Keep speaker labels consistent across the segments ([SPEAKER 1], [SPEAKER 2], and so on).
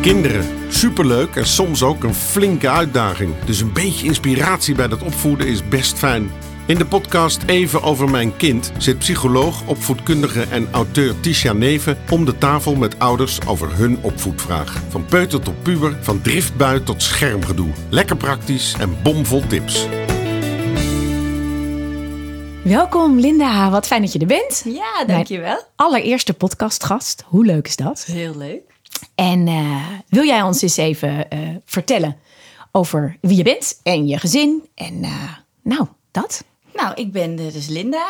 [SPEAKER 1] Kinderen, superleuk en soms ook een flinke uitdaging. Dus een beetje inspiratie bij dat opvoeden is best fijn. In de podcast Even over mijn kind zit psycholoog, opvoedkundige en auteur Tisha Neven om de tafel met ouders over hun opvoedvraag. Van peuter tot puber, van driftbui tot schermgedoe. Lekker praktisch en bomvol tips.
[SPEAKER 2] Welkom Linda, wat fijn dat je er bent.
[SPEAKER 3] Ja, dankjewel.
[SPEAKER 2] Allereerste podcastgast, hoe leuk is dat?
[SPEAKER 3] Heel leuk.
[SPEAKER 2] En uh, wil jij ons eens even uh, vertellen over wie je bent en je gezin en uh, nou, dat?
[SPEAKER 3] Nou, ik ben dus Linda,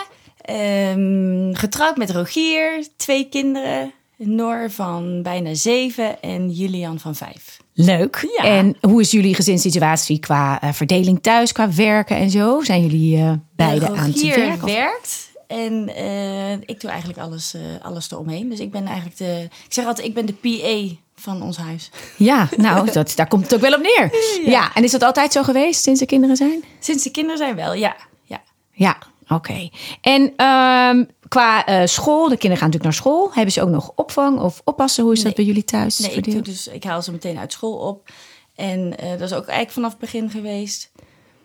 [SPEAKER 3] um, getrouwd met Rogier, twee kinderen, Noor van bijna zeven en Julian van vijf.
[SPEAKER 2] Leuk. Ja. En hoe is jullie gezinssituatie qua verdeling thuis, qua werken en zo? Zijn jullie beide
[SPEAKER 3] Rogier
[SPEAKER 2] aan het werk?
[SPEAKER 3] werkt en uh, ik doe eigenlijk alles, alles eromheen. Dus ik ben eigenlijk de, ik zeg altijd, ik ben de PA van ons huis.
[SPEAKER 2] Ja, nou, dat, daar komt het ook wel op neer. Ja. ja. en is dat altijd zo geweest sinds de kinderen zijn?
[SPEAKER 3] Sinds de kinderen zijn wel, ja. Ja,
[SPEAKER 2] ja oké. Okay. En um, qua uh, school, de kinderen gaan natuurlijk naar school. Hebben ze ook nog opvang of oppassen? Hoe is
[SPEAKER 3] nee.
[SPEAKER 2] dat bij jullie thuis
[SPEAKER 3] nee,
[SPEAKER 2] verdeeld?
[SPEAKER 3] Ik, doe dus, ik haal ze meteen uit school op. En uh, dat is ook eigenlijk vanaf het begin geweest.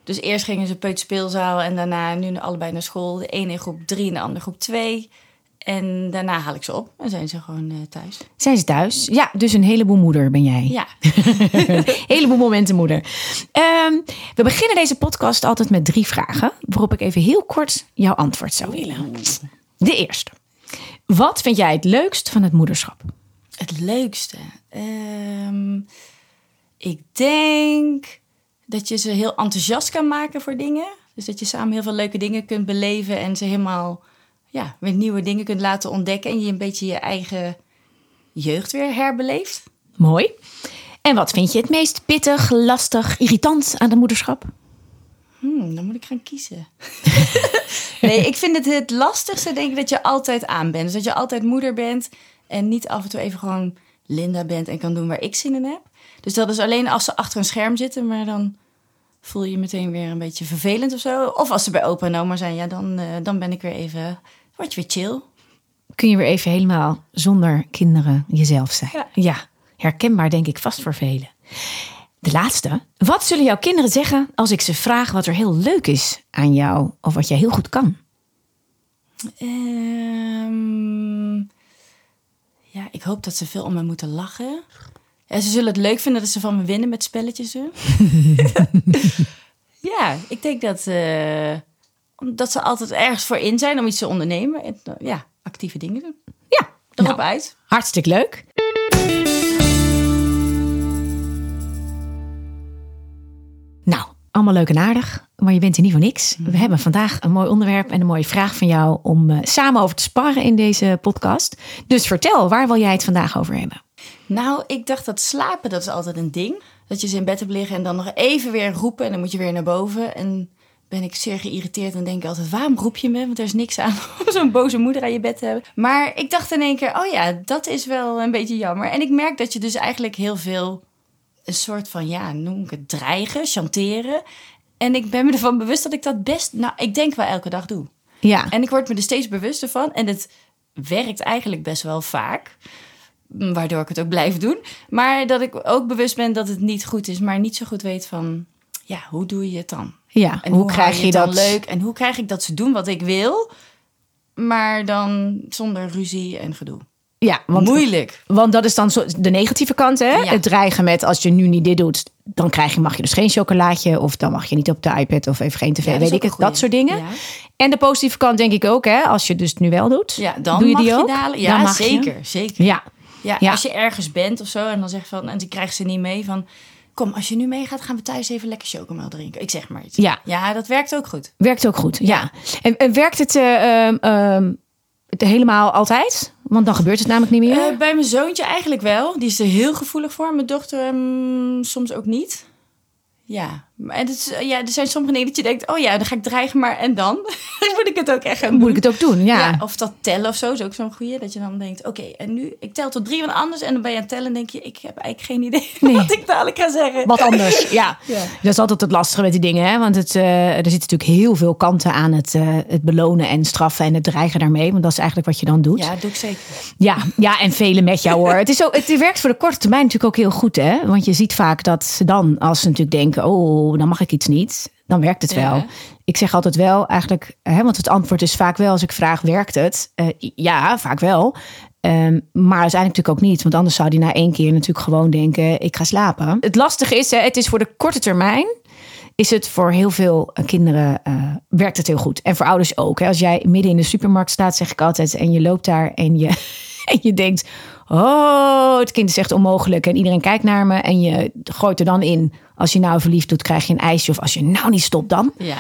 [SPEAKER 3] Dus eerst gingen ze peuterspeelzaal en daarna nu allebei naar school. De ene in groep 3 en de andere groep 2. En daarna haal ik ze op en zijn ze gewoon uh, thuis.
[SPEAKER 2] Zijn ze thuis? Ja, dus een heleboel moeder ben jij.
[SPEAKER 3] Ja.
[SPEAKER 2] heleboel momenten moeder. Um, we beginnen deze podcast altijd met drie vragen. Waarop ik even heel kort jouw antwoord zou willen. De eerste. Wat vind jij het leukst van het moederschap?
[SPEAKER 3] Het leukste? Um, ik denk dat je ze heel enthousiast kan maken voor dingen. Dus dat je samen heel veel leuke dingen kunt beleven en ze helemaal ja, met nieuwe dingen kunt laten ontdekken en je een beetje je eigen jeugd weer herbeleeft.
[SPEAKER 2] Mooi. En wat vind je het meest pittig, lastig, irritant aan het moederschap?
[SPEAKER 3] Hmm, dan moet ik gaan kiezen. nee, ik vind het het lastigste, denk ik, dat je altijd aan bent. Dus dat je altijd moeder bent en niet af en toe even gewoon Linda bent en kan doen waar ik zin in heb. Dus dat is alleen als ze achter een scherm zitten, maar dan voel je je meteen weer een beetje vervelend of zo. Of als ze bij opa en oma zijn, ja, dan, uh, dan ben ik weer even, word je weer chill.
[SPEAKER 2] Kun je weer even helemaal zonder kinderen jezelf zijn.
[SPEAKER 3] Ja.
[SPEAKER 2] ja, herkenbaar denk ik vast voor velen. De laatste. Wat zullen jouw kinderen zeggen als ik ze vraag wat er heel leuk is aan jou of wat jij heel goed kan?
[SPEAKER 3] Um, ja, ik hoop dat ze veel om me moeten lachen. Ja, ze zullen het leuk vinden dat ze van me winnen met spelletjes ja, ik denk dat, uh, dat ze altijd ergens voor in zijn om iets te ondernemen. En uh, ja, actieve dingen doen.
[SPEAKER 2] Ja,
[SPEAKER 3] erop
[SPEAKER 2] nou,
[SPEAKER 3] uit.
[SPEAKER 2] Hartstikke leuk. Allemaal leuk en aardig, maar je bent hier niet voor niks. We hebben vandaag een mooi onderwerp en een mooie vraag van jou om uh, samen over te sparren in deze podcast. Dus vertel, waar wil jij het vandaag over hebben?
[SPEAKER 3] Nou, ik dacht dat slapen, dat is altijd een ding. Dat je ze in bed hebt liggen en dan nog even weer roepen en dan moet je weer naar boven. En ben ik zeer geïrriteerd en denk ik altijd, waarom roep je me? Want er is niks aan om zo'n boze moeder aan je bed te hebben. Maar ik dacht in één keer, oh ja, dat is wel een beetje jammer. En ik merk dat je dus eigenlijk heel veel een soort van, ja, noem ik het dreigen, chanteren. En ik ben me ervan bewust dat ik dat best, nou, ik denk wel elke dag doe.
[SPEAKER 2] Ja.
[SPEAKER 3] En ik word me er steeds bewuster van. En het werkt eigenlijk best wel vaak. Waardoor ik het ook blijf doen. Maar dat ik ook bewust ben dat het niet goed is. Maar niet zo goed weet van, ja, hoe doe je het dan?
[SPEAKER 2] Ja,
[SPEAKER 3] en
[SPEAKER 2] hoe,
[SPEAKER 3] hoe
[SPEAKER 2] krijg
[SPEAKER 3] je
[SPEAKER 2] dat
[SPEAKER 3] leuk? En hoe krijg ik dat ze doen wat ik wil? Maar dan zonder ruzie en gedoe.
[SPEAKER 2] Ja, want,
[SPEAKER 3] Moeilijk.
[SPEAKER 2] Want dat is dan zo, de negatieve kant, hè?
[SPEAKER 3] Ja.
[SPEAKER 2] Het dreigen met als je nu niet dit doet, dan krijg je, mag je dus geen chocolaatje. Of dan mag je niet op de iPad of even geen tv,
[SPEAKER 3] Ja,
[SPEAKER 2] weet ik het.
[SPEAKER 3] goeie.
[SPEAKER 2] Dat soort dingen.
[SPEAKER 3] Ja.
[SPEAKER 2] En de positieve kant denk ik ook, hè? Als je dus het nu wel doet.
[SPEAKER 3] Ja, dan
[SPEAKER 2] doe je
[SPEAKER 3] mag
[SPEAKER 2] die
[SPEAKER 3] je
[SPEAKER 2] ook? Dan
[SPEAKER 3] Ja,
[SPEAKER 2] je.
[SPEAKER 3] zeker, zeker.
[SPEAKER 2] Ja,
[SPEAKER 3] Ja, als je ergens bent of zo en dan zeg je van, en die krijgen ze niet mee van, kom, als je nu meegaat, gaan we thuis even lekker chocomel drinken. Ik zeg maar iets.
[SPEAKER 2] Ja.
[SPEAKER 3] ja, dat werkt ook goed.
[SPEAKER 2] werkt ook goed. Ja. En, en werkt het, het helemaal altijd? Want dan gebeurt het namelijk niet meer.
[SPEAKER 3] Eh, bij mijn zoontje eigenlijk wel. Die is er heel gevoelig voor. Mijn dochter ehm, soms ook niet. Ja. Maar het is, ja, er zijn sommige dingen dat je denkt, oh ja, dan ga ik dreigen, maar en dan? moet ik het ook echt gaan doen.
[SPEAKER 2] Moet ik het ook doen, ja.
[SPEAKER 3] of dat tellen of zo is ook zo'n goeie. Dat je dan denkt, oké, en nu, ik tel tot drie van anders. En dan ben je aan het tellen en denk je, ik heb eigenlijk geen idee
[SPEAKER 2] Nee.
[SPEAKER 3] wat ik dadelijk ga zeggen.
[SPEAKER 2] Wat anders, ja.
[SPEAKER 3] Ja.
[SPEAKER 2] Dat is altijd het lastige met die dingen. Hè? Want het, eh, er zitten natuurlijk heel veel kanten aan het, eh, het belonen en straffen en het dreigen daarmee. Want dat is eigenlijk wat je dan doet.
[SPEAKER 3] Ja, dat doe ik zeker.
[SPEAKER 2] Ja, ja, en velen met jou hoor. Het, is ook, het werkt voor de korte termijn natuurlijk ook heel goed. Hè? Want je ziet vaak dat ze dan, als ze natuurlijk denken... oh, dan mag ik iets niet, dan werkt het
[SPEAKER 3] Ja.
[SPEAKER 2] wel. Ik zeg altijd wel eigenlijk... Hè, want het antwoord is vaak wel als ik vraag, werkt het? Eh, ja, vaak wel. Ehm, maar uiteindelijk natuurlijk ook niet. Want anders zou die na één keer natuurlijk gewoon denken... ik ga slapen. Het lastige is, hè, het is voor de korte termijn is het voor heel veel eh, kinderen eh, werkt het heel goed. En voor ouders ook. Hè. Als jij midden in de supermarkt staat, zeg ik altijd, en je loopt daar en je, en je denkt: Oh, het kind is echt onmogelijk. En iedereen kijkt naar me. En je gooit er dan in. Als je nou verliefd doet, krijg je een ijsje. Of als je nou niet stopt, dan.
[SPEAKER 3] Ja.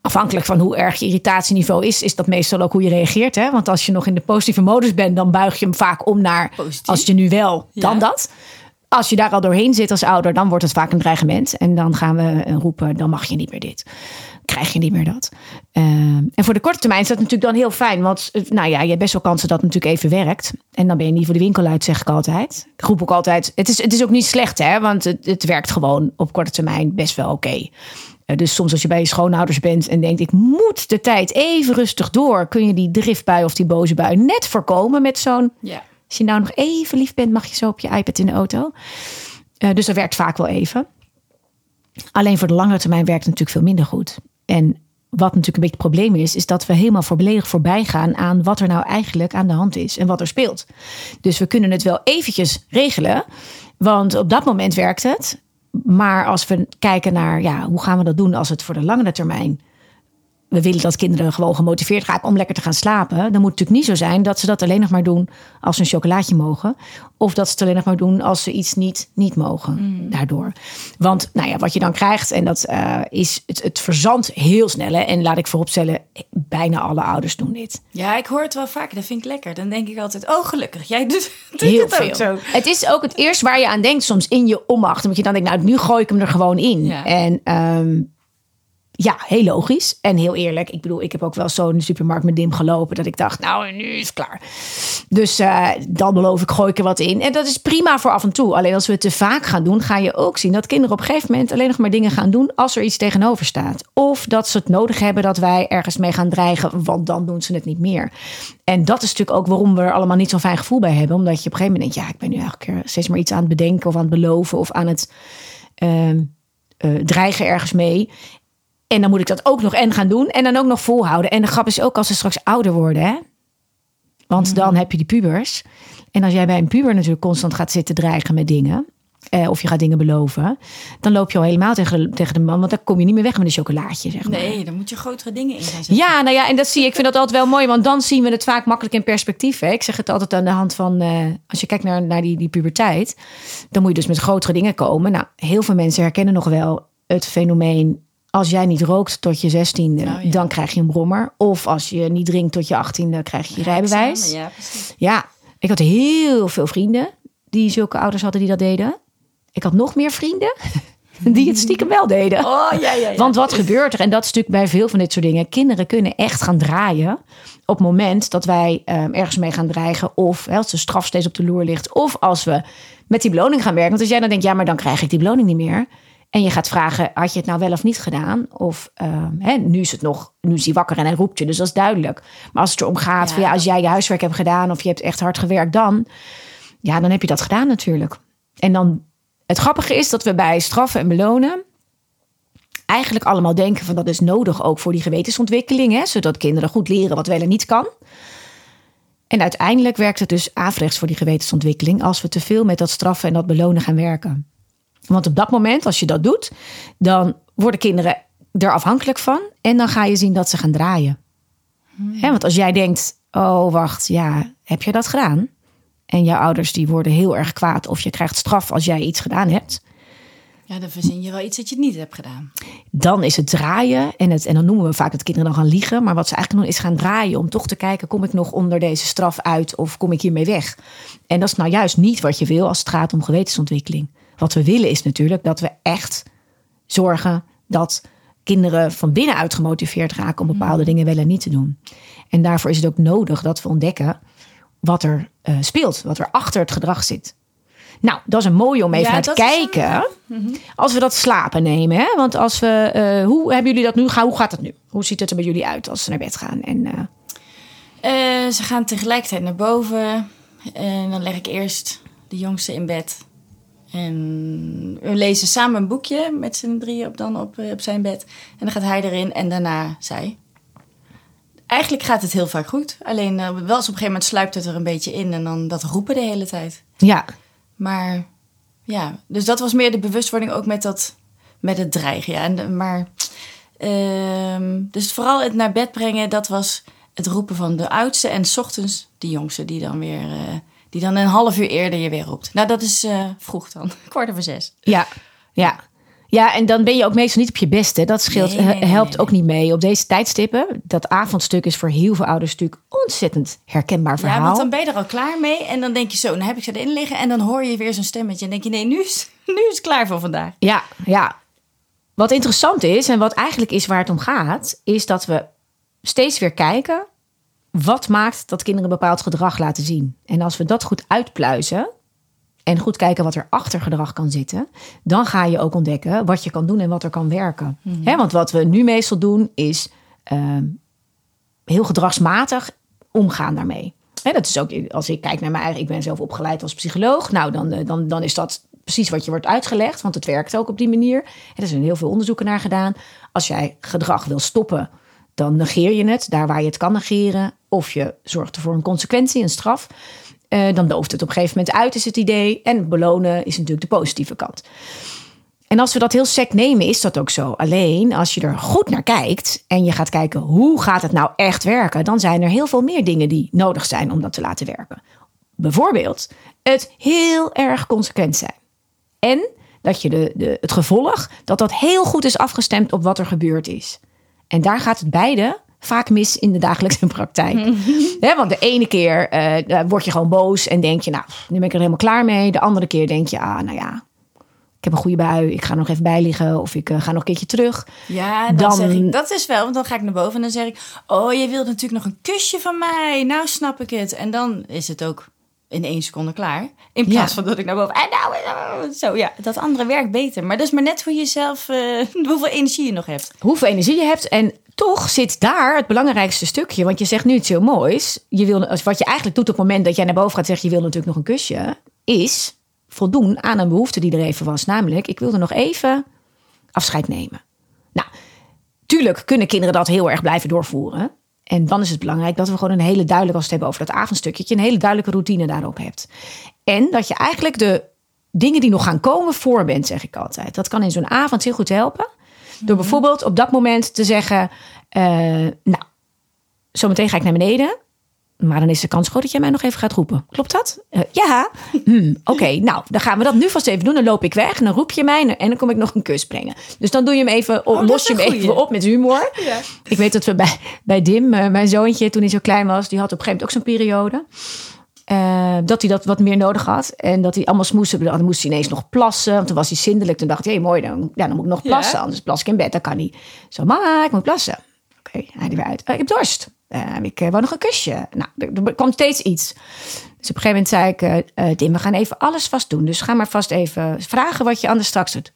[SPEAKER 2] Afhankelijk van hoe erg je irritatieniveau is, is dat meestal ook hoe je reageert. Hè? Want als je nog in de positieve modus bent, dan buig je hem vaak om naar
[SPEAKER 3] Positief.
[SPEAKER 2] als je nu wel, dan
[SPEAKER 3] Ja.
[SPEAKER 2] dat. Als je daar al doorheen zit als ouder, dan wordt het vaak een dreigement. En dan gaan we eh, roepen, dan mag je niet meer dit. Krijg je niet meer dat. Ehm, en voor de korte termijn is dat natuurlijk dan heel fijn. Want eh, nou ja, je hebt best wel kansen dat het natuurlijk even werkt. En dan ben je niet voor de winkel uit, zeg ik altijd. Ik roep ook altijd, het is, het is ook niet slecht hè. Want het, het werkt gewoon op korte termijn best wel oké. Eh, Dus soms als je bij je schoonouders bent en denkt... ik moet de tijd even rustig door... kun je die driftbui of die boze bui net voorkomen met zo'n...
[SPEAKER 3] Ja.
[SPEAKER 2] Als je nou nog even lief bent, mag je zo op je iPad in de auto. Eh, dus dat werkt vaak wel even. Alleen voor de langere termijn werkt het natuurlijk veel minder goed. En wat natuurlijk een beetje het probleem is, is dat we helemaal volledig voorbij gaan aan wat er nou eigenlijk aan de hand is en wat er speelt. Dus we kunnen het wel eventjes regelen, want op dat moment werkt het. Maar als we kijken naar ja, hoe gaan we dat doen als het voor de langere termijn we willen dat kinderen gewoon gemotiveerd raken om lekker te gaan slapen. Dan moet het natuurlijk niet zo zijn dat ze dat alleen nog maar doen als ze een chocolaatje mogen. Of dat ze het alleen nog maar doen als ze iets niet, niet mogen daardoor. Want nou ja, wat je dan krijgt, en dat eh, is het, het verzandt heel snel. Hè? En laat ik vooropstellen, bijna alle ouders doen dit.
[SPEAKER 3] ja, ik hoor het wel vaker. Dat vind ik lekker. Dan denk ik altijd, oh gelukkig, jij doet, doet
[SPEAKER 2] Heel
[SPEAKER 3] het ook zo.
[SPEAKER 2] Het is ook het eerste waar je aan denkt soms in je onmacht. Omdat je dan denkt, nou nu gooi ik hem er gewoon in.
[SPEAKER 3] Ja.
[SPEAKER 2] En ehm, ja, heel logisch. En heel eerlijk. Ik bedoel, ik heb ook wel zo in de supermarkt met Dim gelopen. Dat ik dacht, nou nu is het klaar. Dus eh, dan beloof ik, gooi ik er wat in. En dat is prima voor af en toe. Alleen als we het te vaak gaan doen, ga je ook zien dat kinderen op een gegeven moment alleen nog maar dingen gaan doen als er iets tegenover staat. Of dat ze het nodig hebben dat wij ergens mee gaan dreigen, want dan doen ze het niet meer. En dat is natuurlijk ook waarom we er allemaal niet zo'n fijn gevoel bij hebben. Omdat je op een gegeven moment denkt, ja, ik ben nu eigenlijk steeds maar iets aan het bedenken of aan het beloven of aan het ehm, eh, dreigen ergens mee. En dan moet ik dat ook nog en gaan doen en dan ook nog volhouden. En de grap is ook als ze straks ouder worden, hè? Want dan heb je die pubers. En als jij bij een puber natuurlijk constant gaat zitten dreigen met dingen. Eh, of je gaat dingen beloven. Dan loop je al helemaal tegen de, tegen de man. Want dan kom je niet meer weg met een chocolaatje, zeg maar.
[SPEAKER 3] Nee, dan moet je grotere dingen in gaan zetten.
[SPEAKER 2] Ja, nou ja, en dat zie je. Ik vind dat altijd wel mooi, want dan zien we het vaak makkelijk in perspectief. Hè? Ik zeg het altijd aan de hand van, eh, als je kijkt naar, naar die, die puberteit, dan moet je dus met grotere dingen komen. Nou, heel veel mensen herkennen nog wel het fenomeen. Als jij niet rookt tot je zestiende,
[SPEAKER 3] ja.
[SPEAKER 2] dan krijg je een brommer. Of als je niet drinkt tot je achttiende, krijg je je rijbewijs.
[SPEAKER 3] Ja,
[SPEAKER 2] ik had heel veel vrienden die zulke ouders hadden die dat deden. Ik had nog meer vrienden die het stiekem wel deden.
[SPEAKER 3] Oh, ja, ja, ja.
[SPEAKER 2] Want wat gebeurt er? En dat is natuurlijk bij veel van dit soort dingen. Kinderen kunnen echt gaan draaien op het moment dat wij ehm, ergens mee gaan dreigen. Of hè, als de straf steeds op de loer ligt. Of als we met die beloning gaan werken. Want als jij dan denkt, ja, maar dan krijg ik die beloning niet meer. En je gaat vragen, had je het nou wel of niet gedaan? Of ehm, hè, nu is het nog, nu is hij wakker en hij roept je. Dus dat is duidelijk. Maar als het erom gaat,
[SPEAKER 3] Ja.
[SPEAKER 2] van, ja, als jij je huiswerk hebt gedaan. Of je hebt echt hard gewerkt dan. Ja, dan heb je dat gedaan natuurlijk. En dan, het grappige is dat we bij straffen en belonen eigenlijk allemaal denken van dat is nodig ook voor die gewetensontwikkeling, hè, zodat kinderen goed leren wat wel en niet kan. En uiteindelijk werkt het dus averechts voor die gewetensontwikkeling als we te veel met dat straffen en dat belonen gaan werken. Want op dat moment, als je dat doet, dan worden kinderen er afhankelijk van en dan ga je zien dat ze gaan draaien. Hè, want als jij denkt, oh wacht, ja, heb je dat gedaan? En jouw ouders die worden heel erg kwaad of je krijgt straf als jij iets gedaan hebt.
[SPEAKER 3] Ja, dan verzin je wel iets dat je niet hebt gedaan.
[SPEAKER 2] dan is het draaien. En, het, en dan noemen we vaak dat kinderen dan gaan liegen. Maar wat ze eigenlijk doen is gaan draaien om toch te kijken... kom ik nog onder deze straf uit of kom ik hiermee weg? En dat is nou juist niet wat je wil als het gaat om gewetensontwikkeling. Wat we willen is natuurlijk dat we echt zorgen dat kinderen van binnenuit gemotiveerd raken om bepaalde dingen wel en niet te doen. En daarvoor is het ook nodig dat we ontdekken wat er eh, speelt, wat er achter het gedrag zit. Nou, dat is een mooie om even
[SPEAKER 3] Ja,
[SPEAKER 2] naar te
[SPEAKER 3] is
[SPEAKER 2] kijken. Als we dat slapen nemen. Hè? Want als we. eh, hoe hebben jullie dat nu? Hoe gaat het nu? Hoe ziet het er bij jullie uit als ze naar bed gaan? En, eh,
[SPEAKER 3] Eh, ze gaan tegelijkertijd naar boven. En dan leg ik eerst de jongste in bed. En we lezen samen een boekje met z'n drieën op, dan op, eh, op zijn bed. En dan gaat hij erin en daarna zij. Eigenlijk gaat het heel vaak goed. Alleen eh, wel eens op een gegeven moment sluipt het er een beetje in. En dan dat roepen de hele tijd.
[SPEAKER 2] ja,
[SPEAKER 3] Maar ja, dus dat was meer de bewustwording ook met, dat, met het dreigen. Ja. En, maar, ehm, dus vooral het naar bed brengen, dat was het roepen van de oudste. En 's ochtends de jongste, die dan weer, eh, die dan een half uur eerder je weer roept. Nou, dat is eh, vroeg dan, kwart over zes.
[SPEAKER 2] ja, ja. Ja, en dan ben je ook meestal niet op je beste. Dat scheelt,
[SPEAKER 3] Nee, nee, nee,
[SPEAKER 2] helpt
[SPEAKER 3] nee,
[SPEAKER 2] ook niet mee. Op deze tijdstippen, dat avondstuk is voor heel veel ouders natuurlijk ontzettend herkenbaar verhaal.
[SPEAKER 3] Ja, want dan ben je er al klaar mee. En dan denk je zo, dan heb ik ze erin liggen. En dan hoor je weer zo'n stemmetje. En denk je, nee, nu is, nu is het klaar voor vandaag.
[SPEAKER 2] Ja, ja. Wat interessant is en wat eigenlijk is waar het om gaat, is dat we steeds weer kijken wat maakt dat kinderen een bepaald gedrag laten zien. En als we dat goed uitpluizen en goed kijken wat er achter gedrag kan zitten, dan ga je ook ontdekken wat je kan doen en wat er kan werken. Hè, want wat we nu meestal doen is ehm, heel gedragsmatig omgaan daarmee. Hè, dat is ook als ik kijk naar mijn eigen, ik ben zelf opgeleid als psycholoog. Nou, dan, eh, dan, dan is dat precies wat je wordt uitgelegd, want het werkt ook op die manier. En er zijn heel veel onderzoeken naar gedaan. Als jij gedrag wil stoppen, dan negeer je het daar waar je het kan negeren. Of je zorgt ervoor een consequentie, een straf. Eh, dan dooft het op een gegeven moment uit, is het idee. En belonen is natuurlijk de positieve kant. En als we dat heel sec nemen, is dat ook zo. Alleen als je er goed naar kijkt en je gaat kijken hoe gaat het nou echt werken, dan zijn er heel veel meer dingen die nodig zijn om dat te laten werken. Bijvoorbeeld het heel erg consequent zijn. En dat je de, de, het gevolg, dat dat heel goed is afgestemd op wat er gebeurd is. En daar gaat het beide vaak mis in de dagelijkse praktijk. Hè, want de ene keer eh, word je gewoon boos en denk je, nou, nu ben ik er helemaal klaar mee. De andere keer denk je, ah, nou ja, ik heb een goede bui, ik ga nog even bij liggen of ik eh, ga nog een keertje terug.
[SPEAKER 3] Ja, dan,
[SPEAKER 2] Dan-
[SPEAKER 3] zeg ik, dat is wel, want dan ga ik naar boven en dan zeg ik... Oh, je wilt natuurlijk nog een kusje van mij. Nou snap ik het. En dan is het ook in één seconde klaar. In plaats
[SPEAKER 2] Ja.
[SPEAKER 3] van dat ik naar boven... En nou, eh, zo ja, dat andere werkt beter. Maar dat is maar net hoe je zelf, eh, hoeveel energie je nog hebt.
[SPEAKER 2] Hoeveel energie je hebt en toch zit daar het belangrijkste stukje. Want je zegt nu iets heel moois. Je wil, wat je eigenlijk doet op het moment dat jij naar boven gaat zeggen... je wil natuurlijk nog een kusje, is voldoen aan een behoefte die er even was. Namelijk, ik wilde nog even afscheid nemen. Nou, tuurlijk kunnen kinderen dat heel erg blijven doorvoeren. En dan is het belangrijk dat we gewoon een hele duidelijke, als we het hebben over dat avondstukje, dat je een hele duidelijke routine daarop hebt. En dat je eigenlijk de dingen die nog gaan komen voor bent, zeg ik altijd. Dat kan in zo'n avond heel goed helpen. Door bijvoorbeeld op dat moment te zeggen, eh, nou, zometeen ga ik naar beneden. Maar dan is de kans groot dat jij mij nog even gaat roepen. Klopt dat? Eh, ja. Hm, Oké, nou, dan gaan we dat nu vast even doen. Dan loop ik weg en dan roep je mij en dan kom ik nog een kus brengen. Dus dan doe je hem even,
[SPEAKER 3] Oh, dat
[SPEAKER 2] los je hem
[SPEAKER 3] goeie.
[SPEAKER 2] even op met humor. Ik weet dat we bij, bij Dim, eh, mijn zoontje, toen hij zo klein was, die had op een gegeven moment ook zo'n periode. eh, dat hij dat wat meer nodig had. En dat hij allemaal smoesen. Dan moest hij ineens nog plassen. Want toen was hij zindelijk. Toen dacht hij, hé, mooi, dan, ja, dan moet ik nog
[SPEAKER 3] Ja.
[SPEAKER 2] plassen. Anders plas ik in bed. Dan kan hij. Zo, mama, ik moet plassen. Oké, hij er weer uit. "Eh, ik heb dorst. Eh, ik eh, wou nog een kusje. Nou, er, kwam steeds iets. Dus op een gegeven moment zei ik, Tim, we gaan even alles vast doen. Dus ga maar vast even vragen wat je anders straks doet.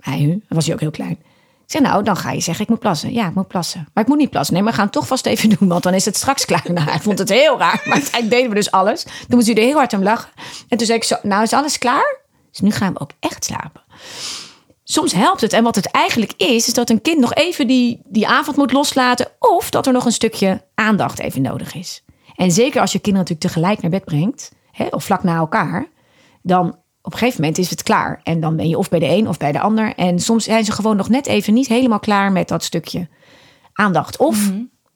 [SPEAKER 2] Hij, dan was hij ook heel klein. Ik zeg, nou, dan ga je zeggen, ik moet plassen. Ja, ik moet plassen. Maar ik moet niet plassen. Nee, maar we gaan het toch vast even doen, want dan is het straks klaar. Nou, hij vond het heel raar, maar uiteindelijk deden we dus alles. Toen moest hij er heel hard om lachen. En toen zei ik zo, nou is alles klaar? Dus nu gaan we ook echt slapen. Soms helpt het. En wat het eigenlijk is, is dat een kind nog even die, die avond moet loslaten. Of dat er nog een stukje aandacht even nodig is. En zeker als je kinderen natuurlijk tegelijk naar bed brengt, hè, of vlak na elkaar, dan op een gegeven moment is het klaar. En dan ben je of bij de een of bij de ander. En soms zijn ze gewoon nog net even niet helemaal klaar met dat stukje aandacht. Of,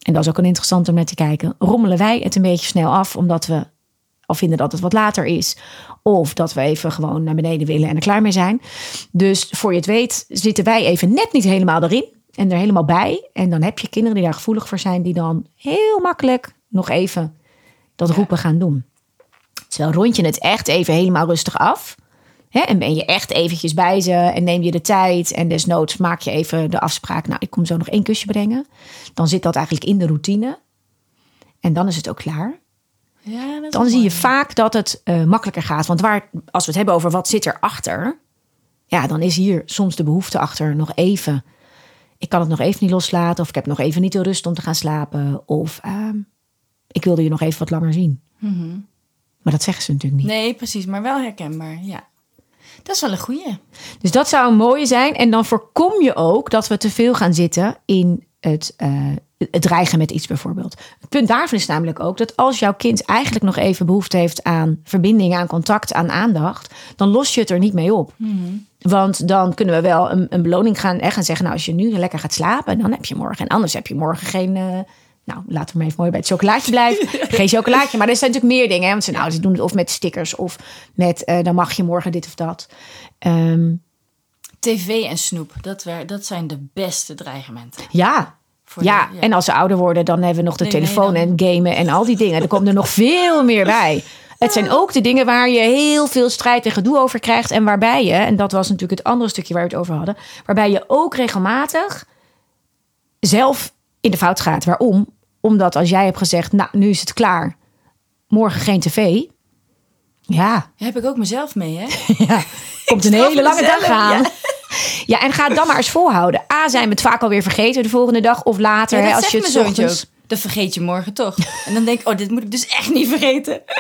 [SPEAKER 2] en dat is ook een interessant om naar te kijken, rommelen wij het een beetje snel af, omdat we al vinden dat het wat later is. Of dat we even gewoon naar beneden willen en er klaar mee zijn. Dus voor je het weet zitten wij even net niet helemaal erin. En er helemaal bij. En dan heb je kinderen die daar gevoelig voor zijn. Die dan heel makkelijk nog even dat roepen gaan doen. Terwijl rond je het echt even helemaal rustig af. Hè, en ben je echt eventjes bij ze en neem je de tijd en desnoods maak je even de afspraak. Nou, ik kom zo nog één kusje brengen. Dan zit dat eigenlijk in de routine. En dan is het ook klaar.
[SPEAKER 3] Ja, dat
[SPEAKER 2] Dan zie je vaak dat het eh, makkelijker gaat. Want waar, als we het hebben over wat zit erachter, ja, dan is hier soms de behoefte achter nog even. Ik kan het nog even niet loslaten, of ik heb nog even niet de rust om te gaan slapen, of ehm, ik wilde je nog even wat langer zien. Maar dat zeggen ze natuurlijk niet.
[SPEAKER 3] Nee, precies, maar wel herkenbaar. Ja. Dat is wel een goeie.
[SPEAKER 2] Dus dat zou een mooie zijn. En dan voorkom je ook dat we te veel gaan zitten in het, eh, het dreigen met iets bijvoorbeeld. Het punt daarvan is namelijk ook dat als jouw kind eigenlijk nog even behoefte heeft aan verbinding, aan contact, aan aandacht, dan los je het er niet mee op. Want dan kunnen we wel een, een beloning gaan, eh, gaan zeggen, nou als je nu lekker gaat slapen, dan heb je morgen. En anders heb je morgen geen... eh, nou, laten we maar even mooi bij het chocolaatje blijven. Geen chocolaatje, maar er zijn natuurlijk meer dingen. Hè? Want zijn ouders doen het of met stickers of met eh, dan mag je morgen dit of dat. Ehm,
[SPEAKER 3] TV en snoep, dat, dat zijn de beste dreigementen.
[SPEAKER 2] ja. Ja,
[SPEAKER 3] de- ja.
[SPEAKER 2] en als ze ouder worden, dan hebben we nog de
[SPEAKER 3] Nee, nee,
[SPEAKER 2] telefoon
[SPEAKER 3] dan-
[SPEAKER 2] en gamen en al die dingen. Er komt er nog veel meer bij. Het zijn ook de dingen waar je heel veel strijd en gedoe over krijgt. En waarbij je, en dat was natuurlijk het andere stukje waar we het over hadden. Waarbij je ook regelmatig zelf in de fout gaat. Waarom? Omdat als jij hebt gezegd, nou nu is het klaar. Morgen geen tv. Ja,
[SPEAKER 3] Daar heb ik ook mezelf mee, hè?
[SPEAKER 2] ja, komt een hele lange
[SPEAKER 3] mezelf,
[SPEAKER 2] dag aan.
[SPEAKER 3] ja.
[SPEAKER 2] Ja. en ga het dan maar eens volhouden. A, zijn we het vaak alweer vergeten de volgende dag of later.
[SPEAKER 3] Ja,
[SPEAKER 2] hè,
[SPEAKER 3] dat
[SPEAKER 2] als je het
[SPEAKER 3] zoontje
[SPEAKER 2] ochtends...
[SPEAKER 3] ook. Dat vergeet je morgen toch. En dan denk ik, oh, dit moet ik dus echt niet vergeten.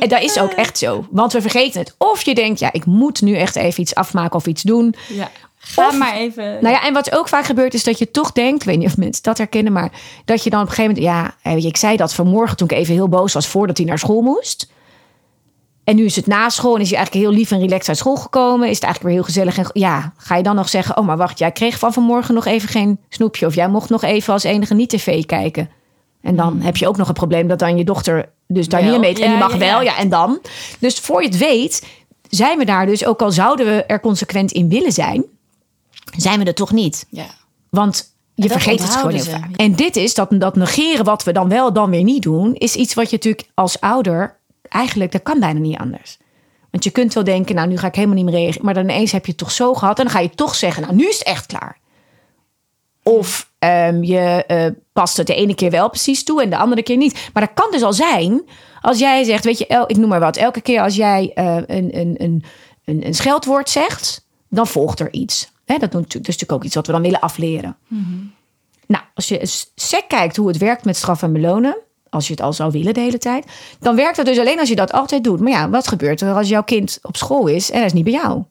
[SPEAKER 2] En dat is ook echt zo. Want we vergeten het. Of je denkt, ja, ik moet nu echt even iets afmaken of iets doen.
[SPEAKER 3] Ja. Ga
[SPEAKER 2] Of-
[SPEAKER 3] maar even.
[SPEAKER 2] Nou ja, en wat ook vaak gebeurt is dat je toch denkt, ik weet niet of mensen dat herkennen, maar dat je dan op een gegeven moment, ja, eh, ik zei dat vanmorgen toen ik even heel boos was voordat hij naar school moest. En nu is het na school en is hij eigenlijk heel lief en relaxed uit school gekomen. Is het eigenlijk weer heel gezellig. En ja, ga je dan nog zeggen, oh maar wacht, jij kreeg van vanmorgen nog even geen snoepje. Of jij mocht nog even als enige niet tv kijken. En dan heb je ook nog een probleem dat dan je dochter dus daar
[SPEAKER 3] Wel,
[SPEAKER 2] niet meet. En die
[SPEAKER 3] ja,
[SPEAKER 2] mag
[SPEAKER 3] ja,
[SPEAKER 2] wel,
[SPEAKER 3] ja.
[SPEAKER 2] en dan. Dus voor je het weet, zijn we daar dus, ook al zouden we er consequent in willen zijn, zijn we er toch niet.
[SPEAKER 3] Ja.
[SPEAKER 2] Want je vergeet het gewoon heel vaak. En dit is dat, dat negeren wat we dan wel, dan weer niet doen, is iets wat je natuurlijk als ouder eigenlijk, dat kan bijna niet anders. Want je kunt wel denken, nou nu ga ik helemaal niet meer reageren. Maar dan ineens heb je het toch zo gehad. En dan ga je toch zeggen, nou nu is het echt klaar. Of ehm, je eh, past het de ene keer wel precies toe en de andere keer niet. Maar dat kan dus al zijn als jij zegt, weet je, el- ik noem maar wat. Elke keer als jij eh, een, een, een, een, een scheldwoord zegt, dan volgt er iets. Dat, natuurlijk- dat is natuurlijk ook iets wat we dan willen afleren. Nou, als je sec kijkt hoe het werkt met straf en belonen, als je het al zou willen de hele tijd, dan werkt het dus alleen als je dat altijd doet. Maar ja, wat gebeurt er als jouw kind op school is en hij is niet bij jou?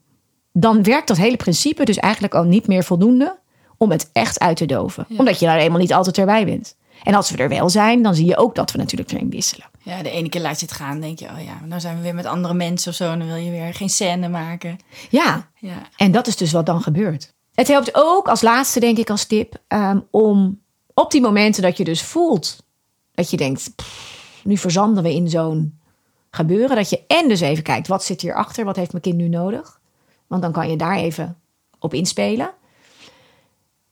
[SPEAKER 2] Dan werkt dat hele principe dus eigenlijk al niet meer voldoende om het echt uit te doven. Omdat je daar eenmaal niet altijd erbij bent. En als we er wel zijn, dan zie je ook dat we natuurlijk erin wisselen.
[SPEAKER 3] ja, de ene keer laat je het gaan. denk je, oh ja, nou zijn we weer met andere mensen of zo. En dan wil je weer geen scène maken.
[SPEAKER 2] Ja,
[SPEAKER 3] Ja.
[SPEAKER 2] En dat is dus wat dan gebeurt. Het helpt ook als laatste, denk ik, als tip, ehm, om op die momenten dat je dus voelt dat je denkt, "Pff, nu verzanden we in zo'n gebeuren, dat je en dus even kijkt, wat zit hierachter, wat heeft mijn kind nu nodig? Want dan kan je daar even op inspelen.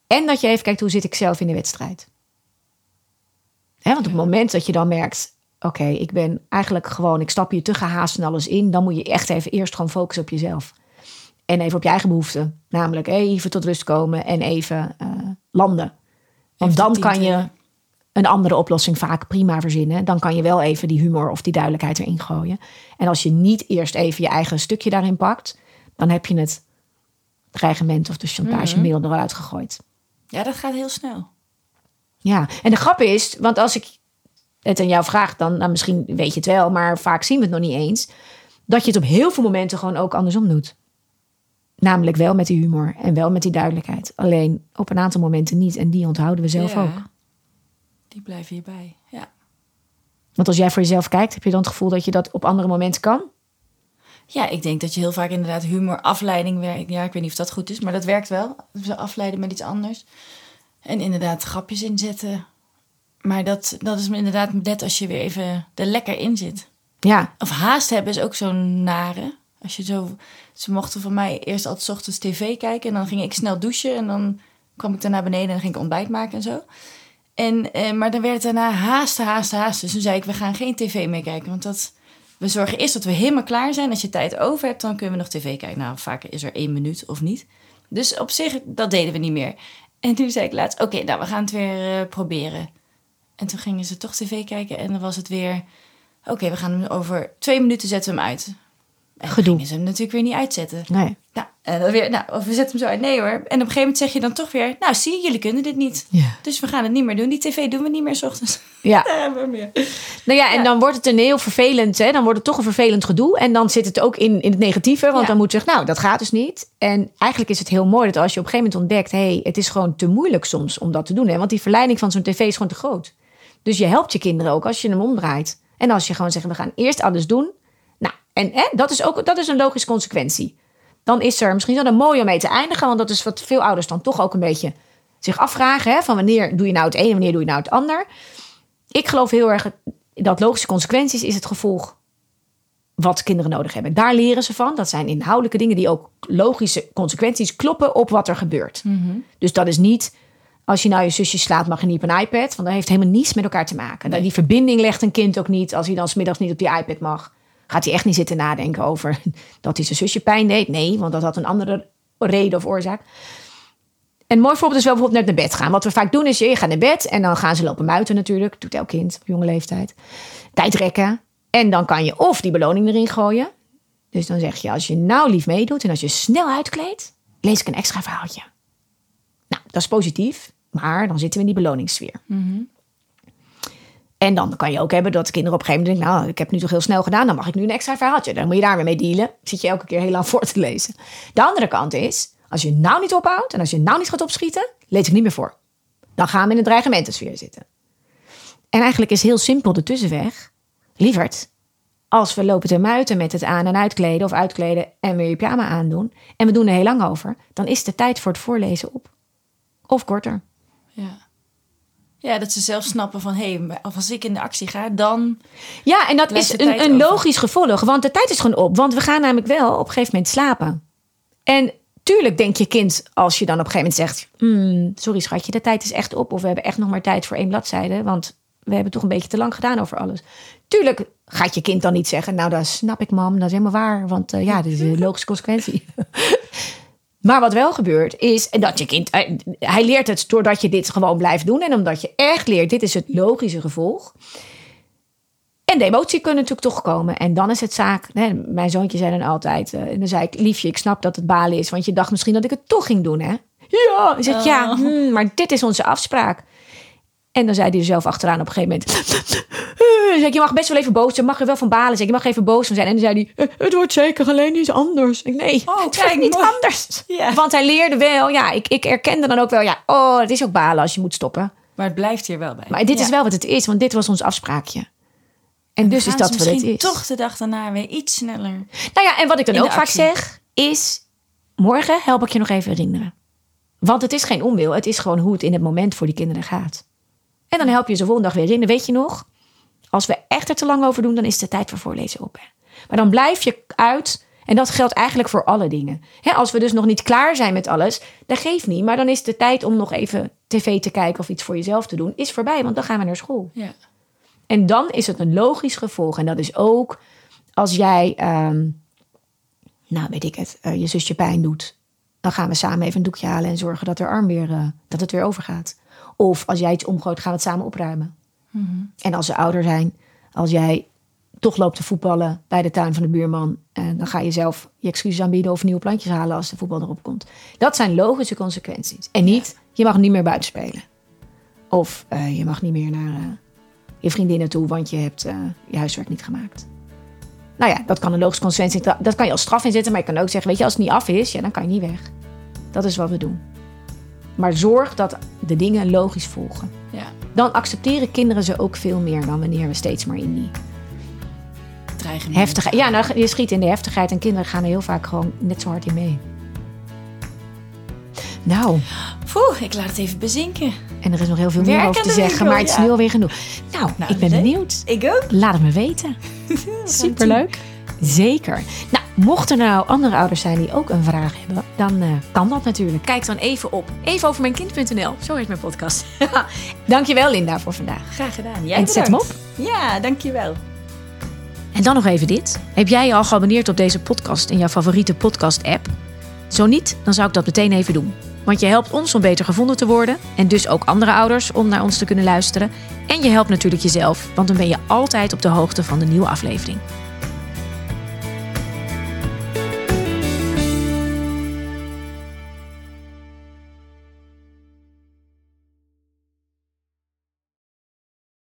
[SPEAKER 2] En dat je even kijkt, hoe zit ik zelf in de wedstrijd? Want op het moment dat je dan merkt, oké, ik ben eigenlijk gewoon, ik stap hier te gehaast en alles in, dan moet je echt even eerst gewoon focussen op jezelf. En even op je eigen behoeften. Namelijk even tot rust komen en even eh, landen. Want
[SPEAKER 3] Even
[SPEAKER 2] dan kan je. Een andere oplossing vaak prima verzinnen. Dan kan je wel even die humor of die duidelijkheid erin gooien. En als je niet eerst even je eigen stukje daarin pakt, dan heb je het dreigement of de chantagemiddel
[SPEAKER 3] Mhm.
[SPEAKER 2] eruit gegooid.
[SPEAKER 3] ja, dat gaat heel snel.
[SPEAKER 2] Ja, en de grap is, want als ik het aan jou vraag, dan nou, misschien weet je het wel, maar vaak zien we het nog niet eens, dat je het op heel veel momenten gewoon ook andersom doet. Namelijk wel met die humor en wel met die duidelijkheid. Alleen op een aantal momenten niet. En die onthouden we zelf
[SPEAKER 3] Ja.
[SPEAKER 2] ook.
[SPEAKER 3] Die blijven hierbij. Ja.
[SPEAKER 2] Want als jij voor jezelf kijkt, heb je dan het gevoel dat je dat op andere momenten kan?
[SPEAKER 3] ja, ik denk dat je heel vaak inderdaad humor, afleiding werkt. Ja, ik weet niet of dat goed is, maar dat werkt wel. Ze afleiden met iets anders. En inderdaad grapjes inzetten. Maar dat, dat is inderdaad net als je weer even er lekker in zit.
[SPEAKER 2] Ja,
[SPEAKER 3] Of haast hebben is ook zo'n nare. Als je zo, ze mochten van mij eerst altijd ochtends tv kijken. En dan ging ik snel douchen. En dan kwam ik daar naar beneden en dan ging ik ontbijt maken en zo. En, eh, maar dan werd het daarna haasten, haasten, haasten. Dus toen zei ik, we gaan geen tv meer kijken. Want dat, we zorgen eerst dat we helemaal klaar zijn. Als je tijd over hebt, dan kunnen we nog tv kijken. Nou, vaak is er één minuut of niet. Dus op zich, dat deden we niet meer. En toen zei ik laatst, oké, nou, we gaan het weer eh, proberen. En toen gingen ze toch tv kijken en dan was het weer... Oké, we gaan hem over twee minuten zetten we hem uit. En
[SPEAKER 2] Gedoe.
[SPEAKER 3] gingen ze hem natuurlijk weer niet uitzetten.
[SPEAKER 2] Nee.
[SPEAKER 3] Nou, en dan weer, nou, of we zetten hem zo uit. Nee hoor. En op een gegeven moment zeg je dan toch weer... Nou, zie, jullie kunnen dit niet.
[SPEAKER 2] Ja.
[SPEAKER 3] Dus we gaan het niet meer doen. Die tv doen we niet meer 's ochtends.
[SPEAKER 2] Ja.
[SPEAKER 3] Meer.
[SPEAKER 2] Nou ja, en
[SPEAKER 3] Ja.
[SPEAKER 2] dan wordt het een heel vervelend, hè? dan wordt het toch een vervelend gedoe. En dan zit het ook in, in het negatieve, want dan moet je zeggen, nou, dat gaat dus niet. En eigenlijk is het heel mooi dat als je op een gegeven moment ontdekt, hé, hey, het is gewoon te moeilijk soms om dat te doen. Hè? Want die verleiding van zo'n tv is gewoon te groot. Dus je helpt je kinderen ook als je hem omdraait. En als je gewoon zegt, we gaan eerst alles doen. Nou, en hè, dat is ook dat is een logische consequentie. Dan is er misschien wel een mooi om mee te eindigen, want dat is wat veel ouders dan toch ook een beetje zich afvragen. Hè? Van wanneer doe je nou het een en wanneer doe je nou het ander. Ik geloof heel erg dat logische consequenties is het gevolg wat kinderen nodig hebben. Daar leren ze van. Dat zijn inhoudelijke dingen die ook logische consequenties kloppen op wat er gebeurt. Dus dat is niet als je nou je zusje slaat, mag je niet op een iPad. Want dat heeft helemaal niets met elkaar te maken. Die verbinding legt een kind ook niet. Als hij dan smiddags niet op die iPad mag, gaat hij echt niet zitten nadenken over dat hij zijn zusje pijn deed. Nee, want dat had een andere reden of oorzaak. Een mooi voorbeeld is wel bijvoorbeeld net naar bed gaan. Wat we vaak doen is, je gaat naar bed en dan gaan ze lopen muiten natuurlijk. Doet elk kind op jonge leeftijd. Tijd rekken. En dan kan je of die beloning erin gooien. Dus dan zeg je, als je nou lief meedoet en als je snel uitkleedt, lees ik een extra verhaaltje. Nou, dat is positief, maar dan zitten we in die beloningssfeer. En dan kan je ook hebben dat de kinderen op een gegeven moment denken... nou, ik heb nu toch heel snel gedaan, dan mag ik nu een extra verhaaltje. Dan moet je daar weer mee dealen. Zit je elke keer heel lang voor te lezen. De andere kant is, als je nou niet ophoudt... en als je nou niet gaat opschieten, lees ik niet meer voor. Dan gaan we in een dreigementensfeer zitten. En eigenlijk is heel simpel de tussenweg. Lieverd, als we lopen te muiten met het aan- en uitkleden... of uitkleden en weer je pyjama aandoen... en we doen er heel lang over... dan is de tijd voor het voorlezen op. Of korter.
[SPEAKER 3] Ja. Ja, dat ze zelf snappen van... hé, hey, als ik in de actie ga, dan...
[SPEAKER 2] Ja, en dat is een, een logisch gevolg. Want de tijd is gewoon op. Want we gaan namelijk wel op een gegeven moment slapen. En tuurlijk denkt je kind, als je dan op een gegeven moment zegt... "Hmm, sorry schatje, de tijd is echt op. Of we hebben echt nog maar tijd voor één bladzijde. Want we hebben toch een beetje te lang gedaan over alles. Tuurlijk gaat je kind dan niet zeggen... nou, dat snap ik mam, dat is helemaal waar. Want eh, ja, dit is een logische consequentie. Maar wat wel gebeurt is dat je kind, hij, leert het doordat je dit gewoon blijft doen. En omdat je echt leert, dit is het logische gevolg. En de emotie kunnen natuurlijk toch komen. En dan is het zaak, hè, mijn zoontje zei dan altijd, eh, en dan zei ik, liefje, ik snap dat het balen is. Want je dacht misschien dat ik het toch ging doen, hè? Ja, hij zegt, ja, hmm, maar dit is onze afspraak. En dan zei hij er zelf achteraan op een gegeven moment. Zei, je mag best wel even boos zijn. Mag er wel van balen zijn. Je mag even boos van zijn. En dan zei hij, "Eh, het wordt zeker alleen iets anders. Ik, nee,
[SPEAKER 3] Oh,
[SPEAKER 2] het
[SPEAKER 3] kijk,
[SPEAKER 2] wordt niet
[SPEAKER 3] mooi.
[SPEAKER 2] anders. Want hij leerde wel, ja, ik, ik erkende dan ook wel, ja, oh, het is ook balen als je moet stoppen.
[SPEAKER 3] Maar het blijft hier wel bij.
[SPEAKER 2] Maar dit is wel wat het is, want dit was ons afspraakje. En dus is dat wat het is.
[SPEAKER 3] toch de dag daarna weer iets sneller.
[SPEAKER 2] Nou ja, en wat ik dan ook vaak zeg, is... Morgen help ik je nog even herinneren. Want het is geen onwil. Het is gewoon hoe het in het moment voor die kinderen gaat. En dan help je ze volgende dag weer herinneren. Weet je nog? Als we echt er te lang over doen, dan is de tijd voor voorlezen op. Hè? Maar dan blijf je uit. En dat geldt eigenlijk voor alle dingen. Hè, als we dus nog niet klaar zijn met alles, dat geeft niet. Maar dan is de tijd om nog even tv te kijken of iets voor jezelf te doen, is voorbij. Want dan gaan we naar school.
[SPEAKER 3] Ja.
[SPEAKER 2] En dan is het een logisch gevolg. En dat is ook als jij, ehm, nou weet ik het, eh, je zusje pijn doet. Dan gaan we samen even een doekje halen en zorgen dat, er arm weer, eh, dat het weer overgaat. Of als jij iets omgooit, gaan we het samen opruimen. En als ze ouder zijn, als jij toch loopt te voetballen bij de tuin van de buurman. En dan ga je zelf je excuses aanbieden of nieuwe plantjes halen als de voetbal erop komt. Dat zijn logische consequenties. En niet, je mag niet meer buiten spelen. Of eh, je mag niet meer naar eh, je vriendinnen toe, want je hebt eh, je huiswerk niet gemaakt. Nou ja, dat kan een logische consequentie. Dat- Dat kan je als straf inzetten, maar je kan ook zeggen, weet je, als het niet af is, ja, dan kan je niet weg. Dat is wat we doen. Maar zorg dat de dingen logisch volgen.
[SPEAKER 3] ja.
[SPEAKER 2] Dan accepteren kinderen ze ook veel meer dan wanneer we steeds maar in die heftigheid. Ja, nou, je schiet in de heftigheid en kinderen gaan er heel vaak gewoon net zo hard in mee. Nou,
[SPEAKER 3] Poeh, ik laat het even bezinken.
[SPEAKER 2] en er is nog heel veel meer over te zeggen,
[SPEAKER 3] winkel,
[SPEAKER 2] maar het is
[SPEAKER 3] ja.
[SPEAKER 2] nu alweer genoeg. Nou,
[SPEAKER 3] Nou,
[SPEAKER 2] ik ben
[SPEAKER 3] leuk.
[SPEAKER 2] benieuwd.
[SPEAKER 3] Ik ook.
[SPEAKER 2] Laat het me weten. Superleuk. Zeker. Nou, mochten er nou andere ouders zijn die ook een vraag hebben, dan eh, kan dat natuurlijk. Kijk dan even op evenovermijnkind.nl. Zo heet mijn podcast. Dankjewel Linda voor vandaag.
[SPEAKER 3] Graag gedaan. Jij
[SPEAKER 2] En zet hem
[SPEAKER 3] bedankt. Ja, dankjewel.
[SPEAKER 2] En dan nog even dit. Heb jij je al geabonneerd op deze podcast in jouw favoriete podcast-app? Zo niet, dan zou ik dat meteen even doen. Want je helpt ons om beter gevonden te worden en dus ook andere ouders om naar ons te kunnen luisteren. En je helpt natuurlijk jezelf, want dan ben je altijd op de hoogte van de nieuwe aflevering.